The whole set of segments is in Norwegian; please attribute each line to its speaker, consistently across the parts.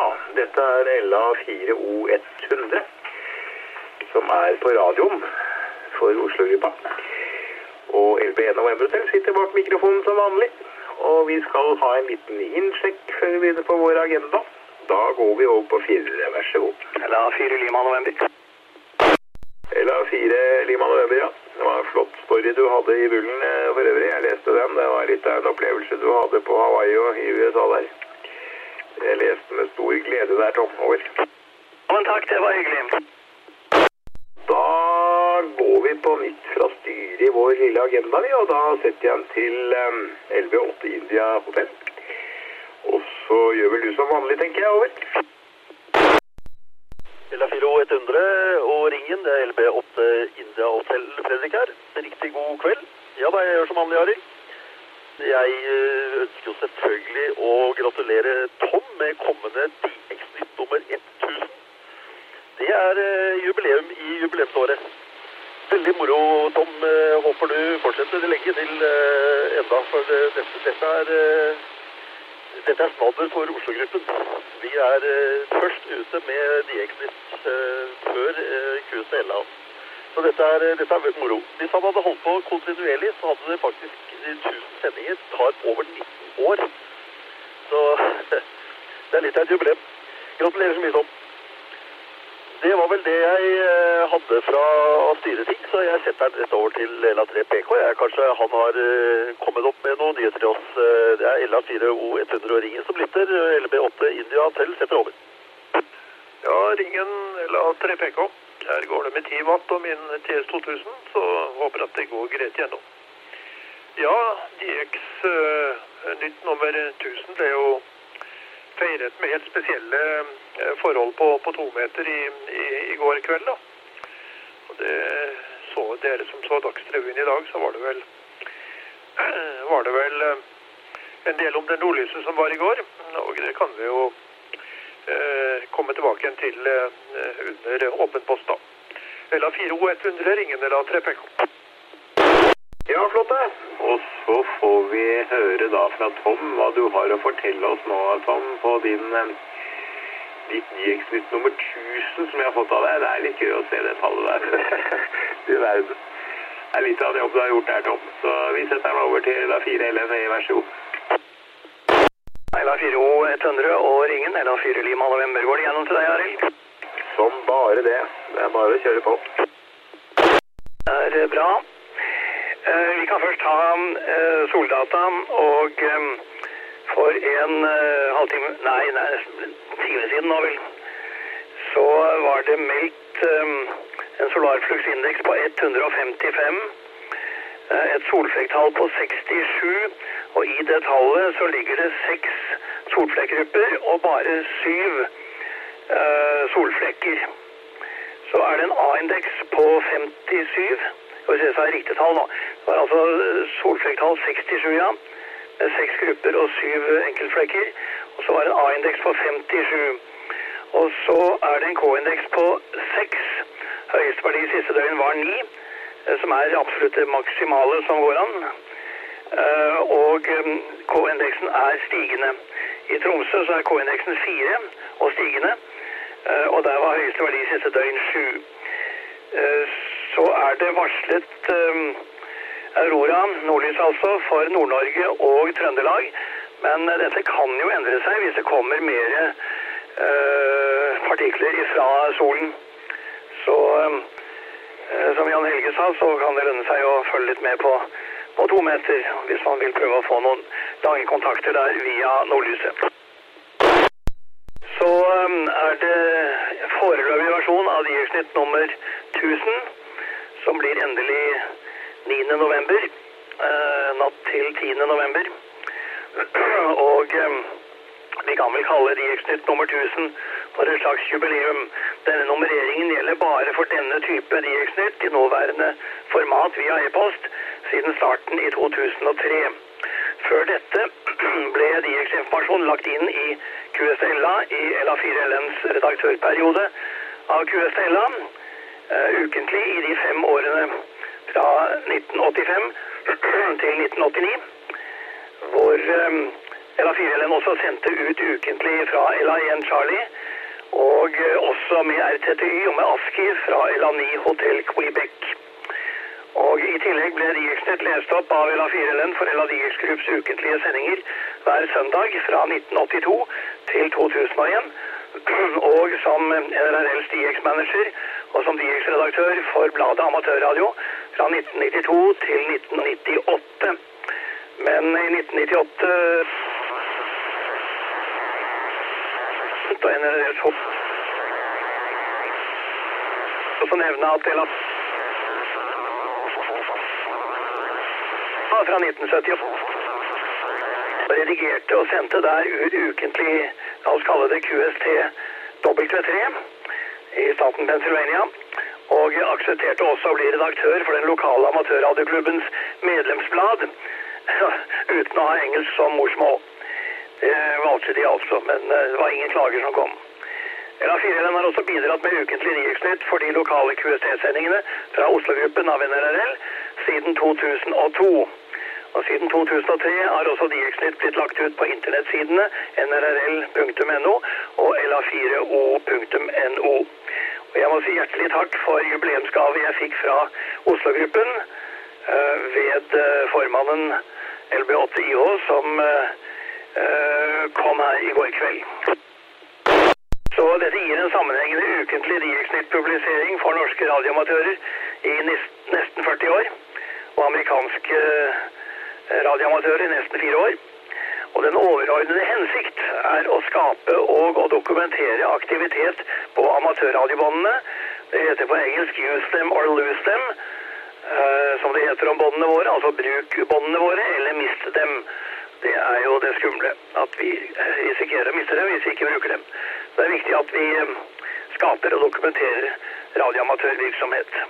Speaker 1: Ja, dette er LA4O100, som er på radioen for Oslo-gruppa. Og LB1 November-hotell sitter bak mikrofonen som vanlig. Og vi skal ha en liten innsjekk før vi begynner på vår agenda. Da går vi over på fire, vær så god.
Speaker 2: LA4 Lima November.
Speaker 1: LA4 Lima November, ja. Det var en flott story du hadde i bullen eh, for øvrig. Jeg leste den. Det var litt av en opplevelse du hadde på Hawaii og i USA der. Jeg leste med stor glede der, Tom. Over.
Speaker 2: Ja, men takk, det var hyggelig.
Speaker 1: Da går vi på nytt fra styret i vår lille agenda, vi, og da setter jeg den til um, 11.8 India Hotel. Og så gjør vel du som vanlig, tenker jeg. Over.
Speaker 2: LA4 100 og Ringen, det er LB8 India Hotel Fredrik her. Riktig god kveld. Ja da, jeg gjør som vanlig, Ari. Jeg eh, ønsker jo selvfølgelig å gratulere Tom med kommende DX-nytt nummer 1000. Det er eh, jubileum i jubileumsåret. Veldig moro, Tom. Eh, Håper du fortsetter lenge til enda, for dette, dette er dette er snadder for Oslo-gruppen. Vi er først ute med DX-nytt før QCLA. Så dette er, dette er moro. Hvis han hadde holdt på kontinuerlig, så hadde det faktisk 1000 sendinger tar over 19 år. Så det er litt av et jubileum. Gratulerer så mye, Tom. Det var vel det jeg eh, hadde fra styreting, så jeg setter den rett over til LA3 PK. Kanskje han har eh, kommet opp med noen nyheter til oss. Eh, Det er LA4O100 og Ringen som lytter. LB8 India selv setter over.
Speaker 3: Ja, ringen LA3 PK. Her går det med 10 watt og min TS2000, så håper at det går greit gjennom. Ja, DX eh, nytt nummer 1000 ble jo feiret med helt spesielle eh, forhold på, på to meter i, i, i går kveld. da. Og det så dere som så Dagsrevyen i dag, så var det vel, var det vel eh, en del om det nordlyset som var i går. Og det kan vi jo eh, komme tilbake igjen til eh, under åpen post da. Eller 4O100 ringende eller 3PK.
Speaker 1: Ja, flott det. Og så får vi høre da fra Tom hva du har å fortelle oss nå, Tom, på din eh, ditt GX-nytt nummer 1000 som jeg har fått av deg. Det er litt gøy å se det tallet der. du verden. Det er litt av det jobb du har gjort der, Tom. Så vi setter den over til LA4 LNE, vær så god.
Speaker 2: LA4O100 og Ringen, LA4 Lima November. Går det gjennom til deg, Arild?
Speaker 1: Som bare det. Det er bare å kjøre på.
Speaker 2: Det er bra. Eh, Vi kan først ta eh, soldata, og eh, for en halvtime, nei, nei, en time siden nå vel, så var det meldt en solarfluxindeks på 155, eh, et solflekktall på 67, og i det tallet så ligger det seks solflekkgrupper og bare syv solflekker. Så er det en A-indeks på 57. Skal vi se så er riktig tall nå. Var altså solflekktall 67, ja. Med seks grupper og syv enkeltflekker. Og så var det en A-indeks på 57. Og så er det en K-indeks på 6. Høyeste verdi siste døgn var 9, eh, som er absolutt det maksimale som går an. Eh, Og eh, K-indeksen er stigende. I Tromsø så er K-indeksen 4 og stigende. Og der var høyeste verdi siste døgn 7. Eh, Så er det varslet Aurora, nordlys altså, for Nord-Norge og Trøndelag. Men eh, dette kan jo endre seg hvis det kommer mer øh, partikler fra solen. Så øh, som Jan Helge sa, så kan det lønne seg å følge litt med på, på to meter hvis man vil prøve å få noen lange kontakter der via nordlyset. Så øh, er det foreløpig versjon av Diersnitt nummer 1000, som blir endelig 9. november, eh, natt til 10. november. Og um, vi kan vel kalle Diersnitt nummer 1000 for et slags jubileum. Denne nummereringen gjelder bare for denne type Diersnitt i nåværende format via e-post siden starten i 2003. Før dette ble Rieks-informasjon lagt inn i QSLA i LA4LNs redaktørperiode av QSLA uh, ukentlig i de fem årene fra 1985 til 1989, hvor Ella LA4-LN også sendte ut ukentlig fra LA1 Charlie, og eh, også med RTTY og med ASKI fra LA9 Hotel Quebec. Og I tillegg ble Dieksnett lest opp av LA4LN for LA Dieks ukentlige sendinger hver søndag fra 1982 til 2001. Og som NRLs DX-manager og som DX-redaktør for bladet Amatørradio fra 1992 til 1998. Men i 1998 da NRLs hopp også nevne at LA fra 1978 redigerte og sendte der ut ukentlig, la oss kalle det QST W3 i staten Pennsylvania. Og aksepterte også å bli redaktør for den lokale amatørradioklubbens medlemsblad, uten å ha engelsk som morsmål. Det valgte de altså, men det var ingen klager som kom. LA4LN har også bidratt med ukentlig nyhetsnytt for de lokale QST-sendingene fra Oslo-gruppen av NRL siden 2002. Og Siden 2003 har også DX-nytt blitt lagt ut på internettsidene nrl.no og la4o.no. Og Jeg må si hjertelig takk for jubileumsgave jeg fikk fra Oslo-gruppen uh, ved uh, formannen LB8IH, som uh, kom her i går kveld. Så dette gir en sammenhengende ukentlig DX-nytt-publisering for norske radioamatører i nesten 40 år, og amerikanske radioamatører i nesten fire år. Og den overordnede hensikt er å skape og å dokumentere aktivitet på amatørradiobåndene. Det heter på engelsk 'use them or lose them', uh, som det heter om båndene våre. Altså bruk båndene våre, eller mist dem. Det er jo det skumle. At vi risikerer å miste dem hvis vi ikke bruker dem. Det er viktig at vi skaper og dokumenterer radioamatørvirksomhet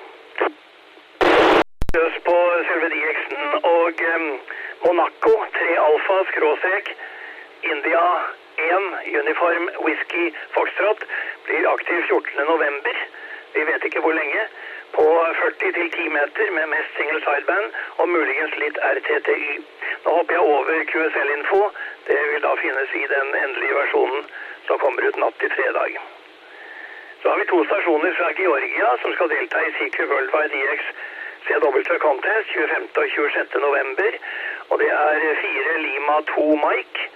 Speaker 2: løs på selve DX-en, og Monaco 3 alfa skråstrek India 1 uniform whisky Foxtrot blir aktiv 14. november. Vi vet ikke hvor lenge. På 40-10 meter med mest single sideband og muligens litt RTTY. Nå hopper jeg over QSL-info. Det vil da finnes i den endelige versjonen som kommer ut natt til fredag. Så har vi to stasjoner fra Georgia som skal delta i CQ Worldwide DX CW Contest 25. og 26. november. Og det er fire Lima 2 Mike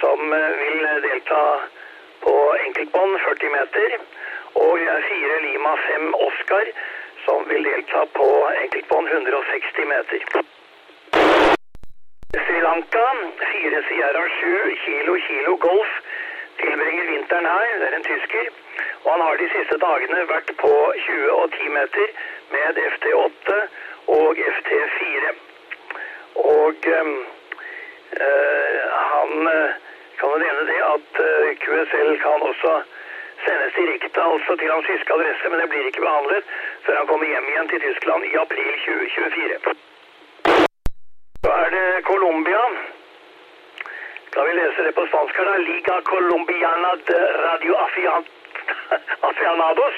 Speaker 2: som vil delta på enkeltbånd 40 meter. Og det er fire Lima 5 Oscar som vil delta på enkeltbånd 160 meter. Sri Lanka, fire Sierra 7 kilo kilo Golf, tilbringer vinteren her. Det er en tysker. Og han har de siste dagene vært på 20 og 10 meter med FT8 og FT4. Og øh, han kan jo nevne det at QSL kan også sendes direkte altså til hans tyske adresse, men det blir ikke behandlet før han kommer hjem igjen til Tyskland i april 2024. Så er det Colombia. Da vi lese det på spansk her, da? Liga Colombiana de Radio Afianados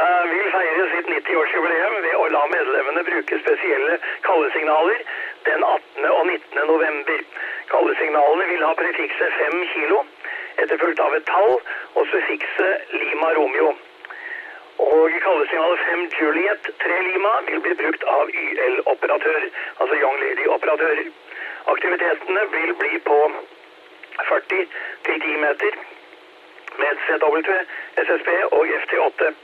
Speaker 2: uh, vil feire sitt 90-årsjubileum ved å la medlemmene bruke spesielle kallesignaler den 18. og 19. november. Kallesignalene vil ha prefikset 5 kilo, etterfulgt av et tall, og suffikset Lima Romeo. Og kallesignalet 5 Juliet 3 Lima vil bli brukt av YL-operatør, altså Young Lady-operatører. Aktivitetene vil bli på 40 til 10 meter med CW, SSB og FT8.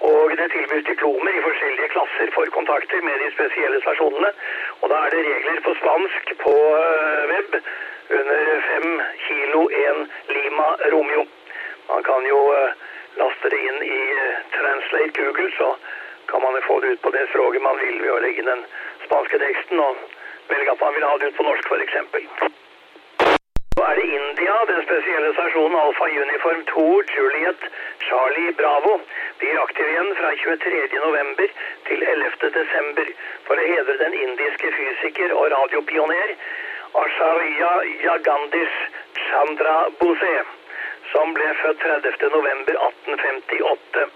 Speaker 2: Og det tilbys diplomer i forskjellige klasser for kontakter med de spesielle stasjonene. Og da er det regler på spansk på web under 5 kilo 1 Lima Romeo. Man kan jo laste det inn i Translate Google, så kan man få det ut på det språket man vil ved å legge inn den spanske teksten og velge at man vil ha det ut på norsk f.eks. Er det India, den spesielle stasjonen Alfa Uniform 2 Juliet Charlie Bravo blir aktiv igjen fra 23. november til 11. desember for å hedre den indiske fysiker og radiopioner Asharya Yagandis Chandra Bose, som ble født 30. november 1858.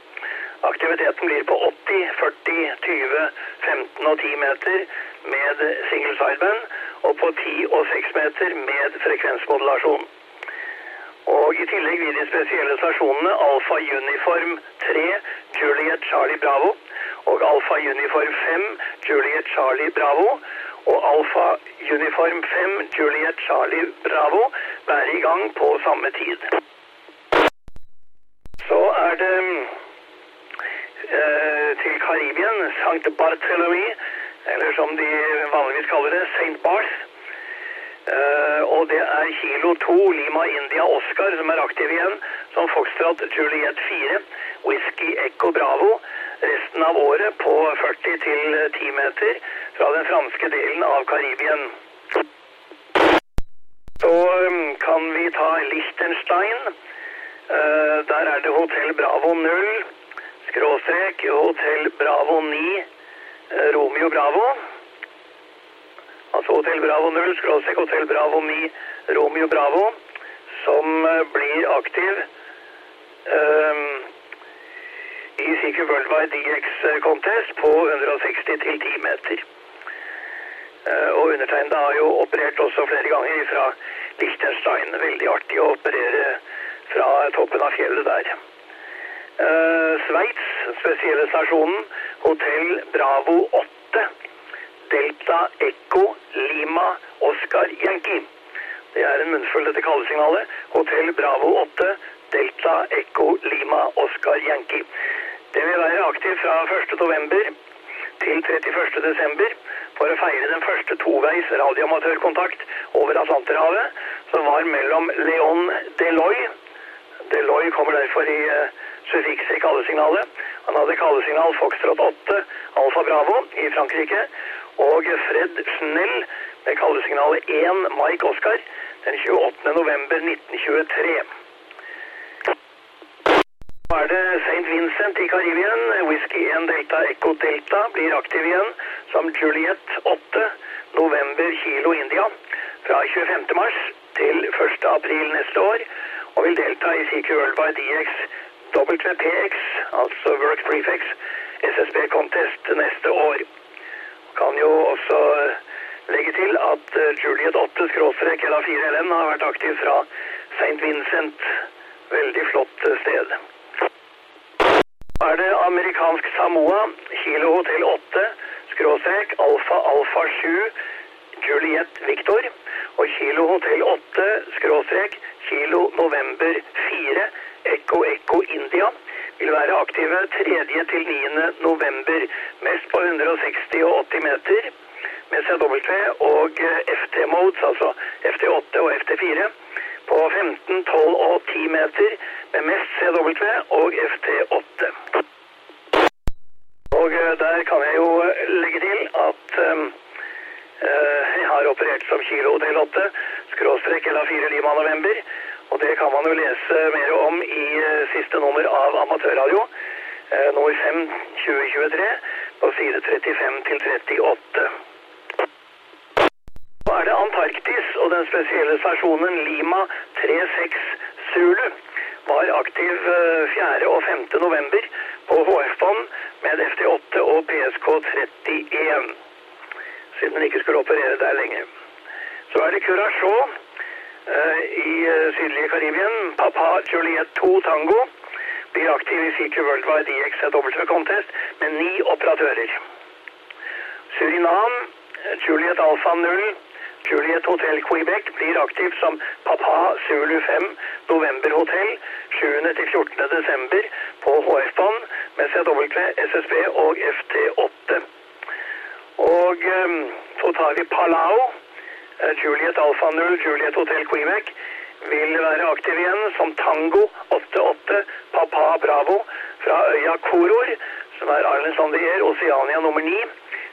Speaker 2: Aktiviteten blir på 80, 40, 20, 15 og 10 meter med single sideband og på 10 og 6 meter med frekvensmodulasjon. Og i tillegg vil de spesielle stasjonene Alfa Uniform 3 Juliet Charlie Bravo og Alfa Uniform 5 Juliet Charlie Bravo og Alfa Uniform 5 Juliet Charlie Bravo være i gang på samme tid. Så er det eh, til Karibien, St. Barthélemy, eller som de vanligvis kaller det, St. Barth. Uh, og det er kilo 2 Lima India Oscar som er aktiv igjen, som Foxtrot Juliet 4, Whisky Echo Bravo, resten av året på 40 til 10 meter fra den franske delen av Karibien. Så um, kan vi ta Liechtenstein. Uh, der er det Hotell Bravo 0, skråstrek Hotell Bravo 9, eh, Romeo Bravo. Altså Hotell Bravo 0, skråstrek Hotell Bravo 9, Romeo Bravo, som eh, blir aktiv eh, i CQ Worldwide DX Contest på 160 til 10 meter. Uh, og undertegnede har jo operert også flere ganger fra Liechtenstein. Veldig artig å operere fra toppen av fjellet der. Uh, Sveits, spesielle stasjonen, Hotell Bravo 8, Delta Echo Lima Oscar Yankee. Det er en munnfull dette kallesignalet. Hotell Bravo 8, Delta Echo Lima Oscar Yankee. Det vil være aktiv fra 1. november til 31. desember for å feire den første toveis radioamatørkontakt over Atlanterhavet, som var mellom Leon Deloy Deloy kommer derfor i uh, suffikset i kallesignalet. Han hadde kallesignal Foxtrot 8 Alfa Bravo i Frankrike, og Fred Snell med kallesignalet 1 Mike Oscar den 28. november 1923. Så er det St. Vincent i Karibien. Whisky 1 Delta Echo Delta blir aktiv igjen som Juliet 8 november Kilo India fra 25. mars til 1. april neste år, og vil delta i CQ World by DX WPX, altså Work Prefix, SSB Contest neste år. Kan jo også legge til at eh, Juliet 8 skråstrek LA4LN har vært aktiv fra St. Vincent. Veldig flott eh, sted. Så er det amerikansk Samoa, Kilo Hotell 8, skråstrek Alfa Alfa 7, Juliet Victor. Og Kilo Hotell 8, skråstrek Kilo November 4, Ekko Ekko India. Vil være aktive 3. til 9. november, mest på 160 og 80 meter. Med CW og FT-modes, altså FT8 og FT4 på 15, 12 og 10 meter med mest CW og FT8. Og eh, der kan jeg jo legge til at um, jeg har operert som kilo del 8, skråstrek eller 4 Lima november. Det kan man jo lese mer om i uh, siste nummer av Amatørradio, uh, nummer 5 2023, på side 35 til 38. Så er det Antarktis og den spesielle stasjonen Lima 36 Zulu var aktiv 4. og 5. november på HF-bånd med FT8 og PSK 31, siden den ikke skulle operere der lenger. Så er det Curacao i sydlige Karibien. Papa Juliet 2 Tango blir aktiv i CQ Worldwide DXW Contest med ni operatører. Surinam, Juliet Alfa 0, Juliet Hotel Quebec blir aktiv som Papa Zulu 5 November Hotel 7. til 14. desember på HF-banen med CW, SSB og FT8. Og så tar vi Palau. Uh, Juliet Alfa 0, Juliet Hotel Quebec vil være aktiv igjen som Tango 88 Papa Bravo fra øya Koror, som er the Air, Oceania nummer 9.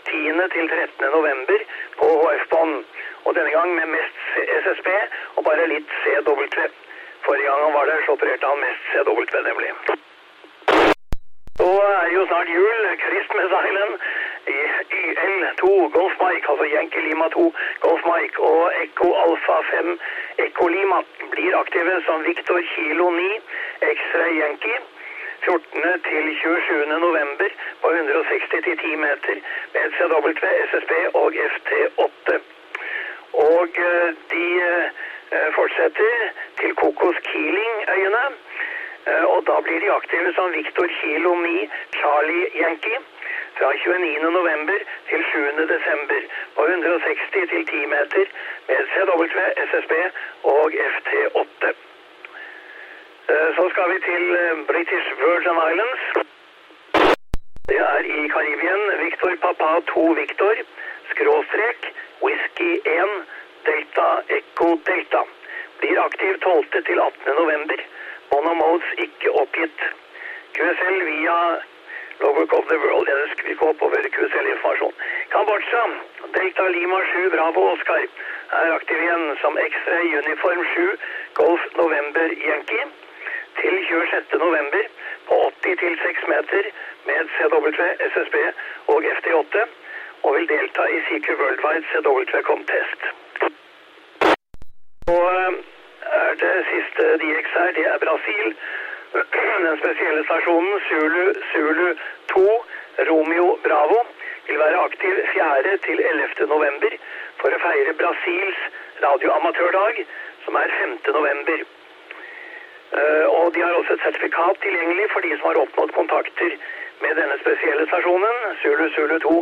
Speaker 2: 10. til 13. november på HF-bånd. Og denne gang med mest SSB og bare litt CW. Forrige gang han var der, så opererte han mest CW, nemlig. Så er jo snart jul. Christmas Island YL2 Golf Mike, altså Yankee Lima 2 Golf Mike og Echo Alfa 5 Echo Lima blir aktive som Victor Kilo 9 X-Ray Yankee. 14. til 27. november på 160 til 10 meter med CW, SSB og FT8. Og eh, de eh, fortsetter til Kokos Keeling-øyene. Eh, Og da blir de aktive som Victor Kilo 9 Charlie Yankee fra 29. november til 7. desember på 160 til 10 meter med CW, SSB og FT8. Eh, Så skal vi til eh, British Virgin Islands. Det er i Karibien. Victor Papa 2 Victor, skråstrek, whisky 1, delta echo delta. Blir aktiv 12. til 18. november. Monomodes ikke oppgitt. QSL via Logbook of the World. Jeg ønsker vi ikke oppover QSL-informasjon. Kambodsja, Delta Lima 7 Bravo Oscar er aktiv igjen som X-ray Uniform 7 Golf November Yankee til 26. november på 80 til 6 meter med CW, SSB og FD8, og vil delta i CQ Worldwide CW Contest. Og eh, er det siste DX her, det er Brasil. Den spesielle stasjonen Zulu, Zulu 2 Romeo Bravo vil være aktiv 4. til 11. november for å feire Brasils radioamatørdag, som er 5. november. Eh, og de har også et sertifikat tilgjengelig for de som har oppnådd kontakter med denne spesielle stasjonen, Zulu Zulu 2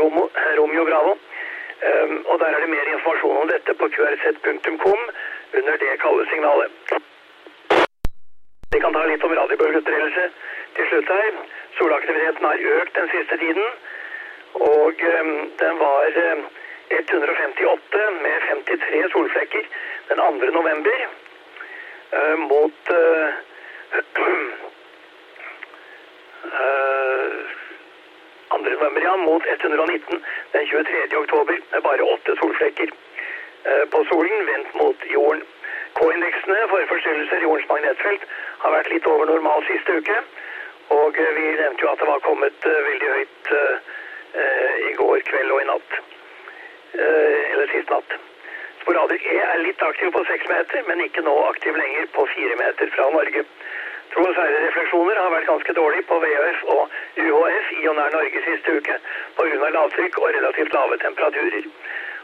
Speaker 2: Romo, Romeo Bravo. Eh, og der er det mer informasjon om dette på qrz.com under det kalde signalet. Vi kan ta litt om radiobølgeutbredelse til slutt her. Solaktiviteten har økt den siste tiden, og eh, den var eh, 158 med 53 solflekker den 2. november eh, mot 2. november, ja, mot 119 den 23. oktober med bare åtte solflekker eh, på solen vendt mot jorden. K-indeksene for forstyrrelser i jordens magnetfelt har vært litt over normal siste uke, og eh, vi nevnte jo at det var kommet eh, veldig høyt eh, i går kveld og i natt. Eller sist natt. Sporadisk E er litt aktiv på 6 meter, men ikke nå aktiv lenger på 4 meter fra Norge. Troosfærerefleksjoner har vært ganske dårlig på VHF og UHF i og nær Norge siste uke pga. lavtrykk og relativt lave temperaturer.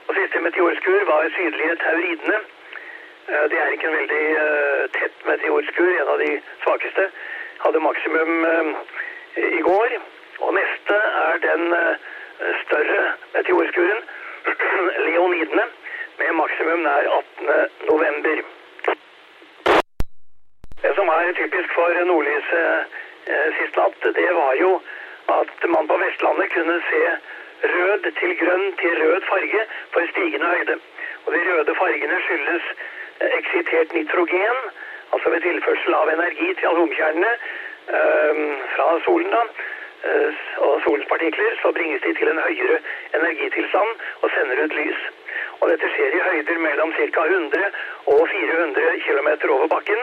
Speaker 2: Og siste meteorskur var sydlige Tauridene. Eh, Det er ikke en veldig eh, tett meteorskur, en av de svakeste. Hadde maksimum eh, i går. Og neste er den større meteorskuren, Leonidene, med maksimum nær 18. november. Det som er typisk for nordlyset sist natt, det var jo at man på Vestlandet kunne se rød til grønn til rød farge for stigende høyde. Og de røde fargene skyldes eksitert nitrogen, altså ved tilførsel av energi til atomkjernene eh, fra solen da, eh, og solens partikler, så bringes de til en høyere energitilstand og sender ut lys. Og dette skjer i høyder mellom ca. 100 og 400 km over bakken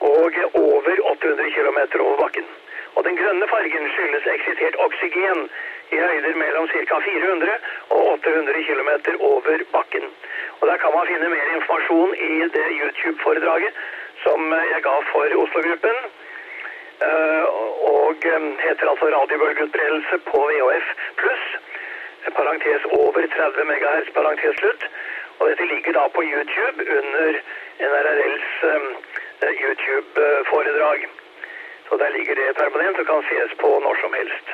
Speaker 2: og over 800 km over bakken. Og den grønne fargen skyldes eksitert oksygen i høyder mellom ca. 400 og 800 km over bakken. Og Der kan man finne mer informasjon i det YouTube-foredraget som jeg ga for Oslo-gruppen. Eh, Og eh, heter altså radiobølgeutbredelse på VHF pluss. Parentes over 30 MHz, parentes slutt. Og dette ligger da på YouTube under NRRLs eh, YouTube-foredrag. Så der ligger det permanent og kan ses på når som helst.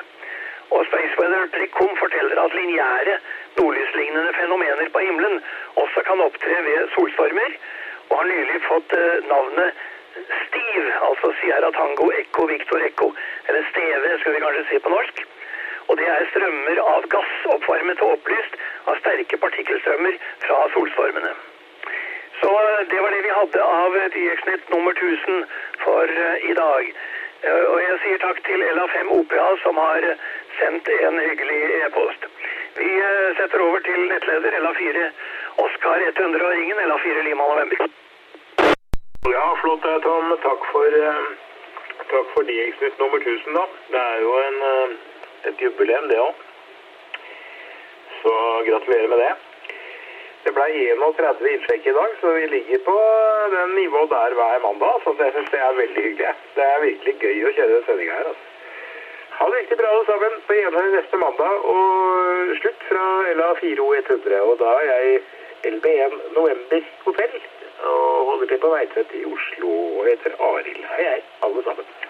Speaker 2: Og Spaceweather.com forteller at lineære nordlyslignende fenomener på himmelen også kan opptre ved solstormer, og har nylig fått eh, navnet Steve, altså Sierra Tango Echo Victor Echo, eller Steve skal vi kanskje si på norsk. Og det er strømmer av gass oppvarmet og opplyst av sterke partikkelstrømmer fra solstormene. Så eh, det var det vi hadde av DX-nytt nummer 1000 for eh, i dag. Eh, Og jeg sier takk til LA5 OPA som har eh, sendt en hyggelig e-post. Vi eh, setter over til nettleder LA4 Oskar 100 og ringen LA4 Lima November.
Speaker 1: Ja, flott det, Tom. Takk for, takk for DX-nytt nummer 1000, da. Det er jo en, et jubileum, det òg. Så gratulerer med det. Det ble 31 innsjekk i dag, så vi ligger på den nivået der hver mandag. Så jeg syns det er veldig hyggelig. Det er virkelig gøy å kjøre den sendinga her. Altså. Ha det riktig bra alle sammen. På gjenhør neste mandag og slutt fra LA4O 100. Og da er jeg LB1 November hotell og holder til på Veitvet i Oslo og heter Arild. Hei, hei.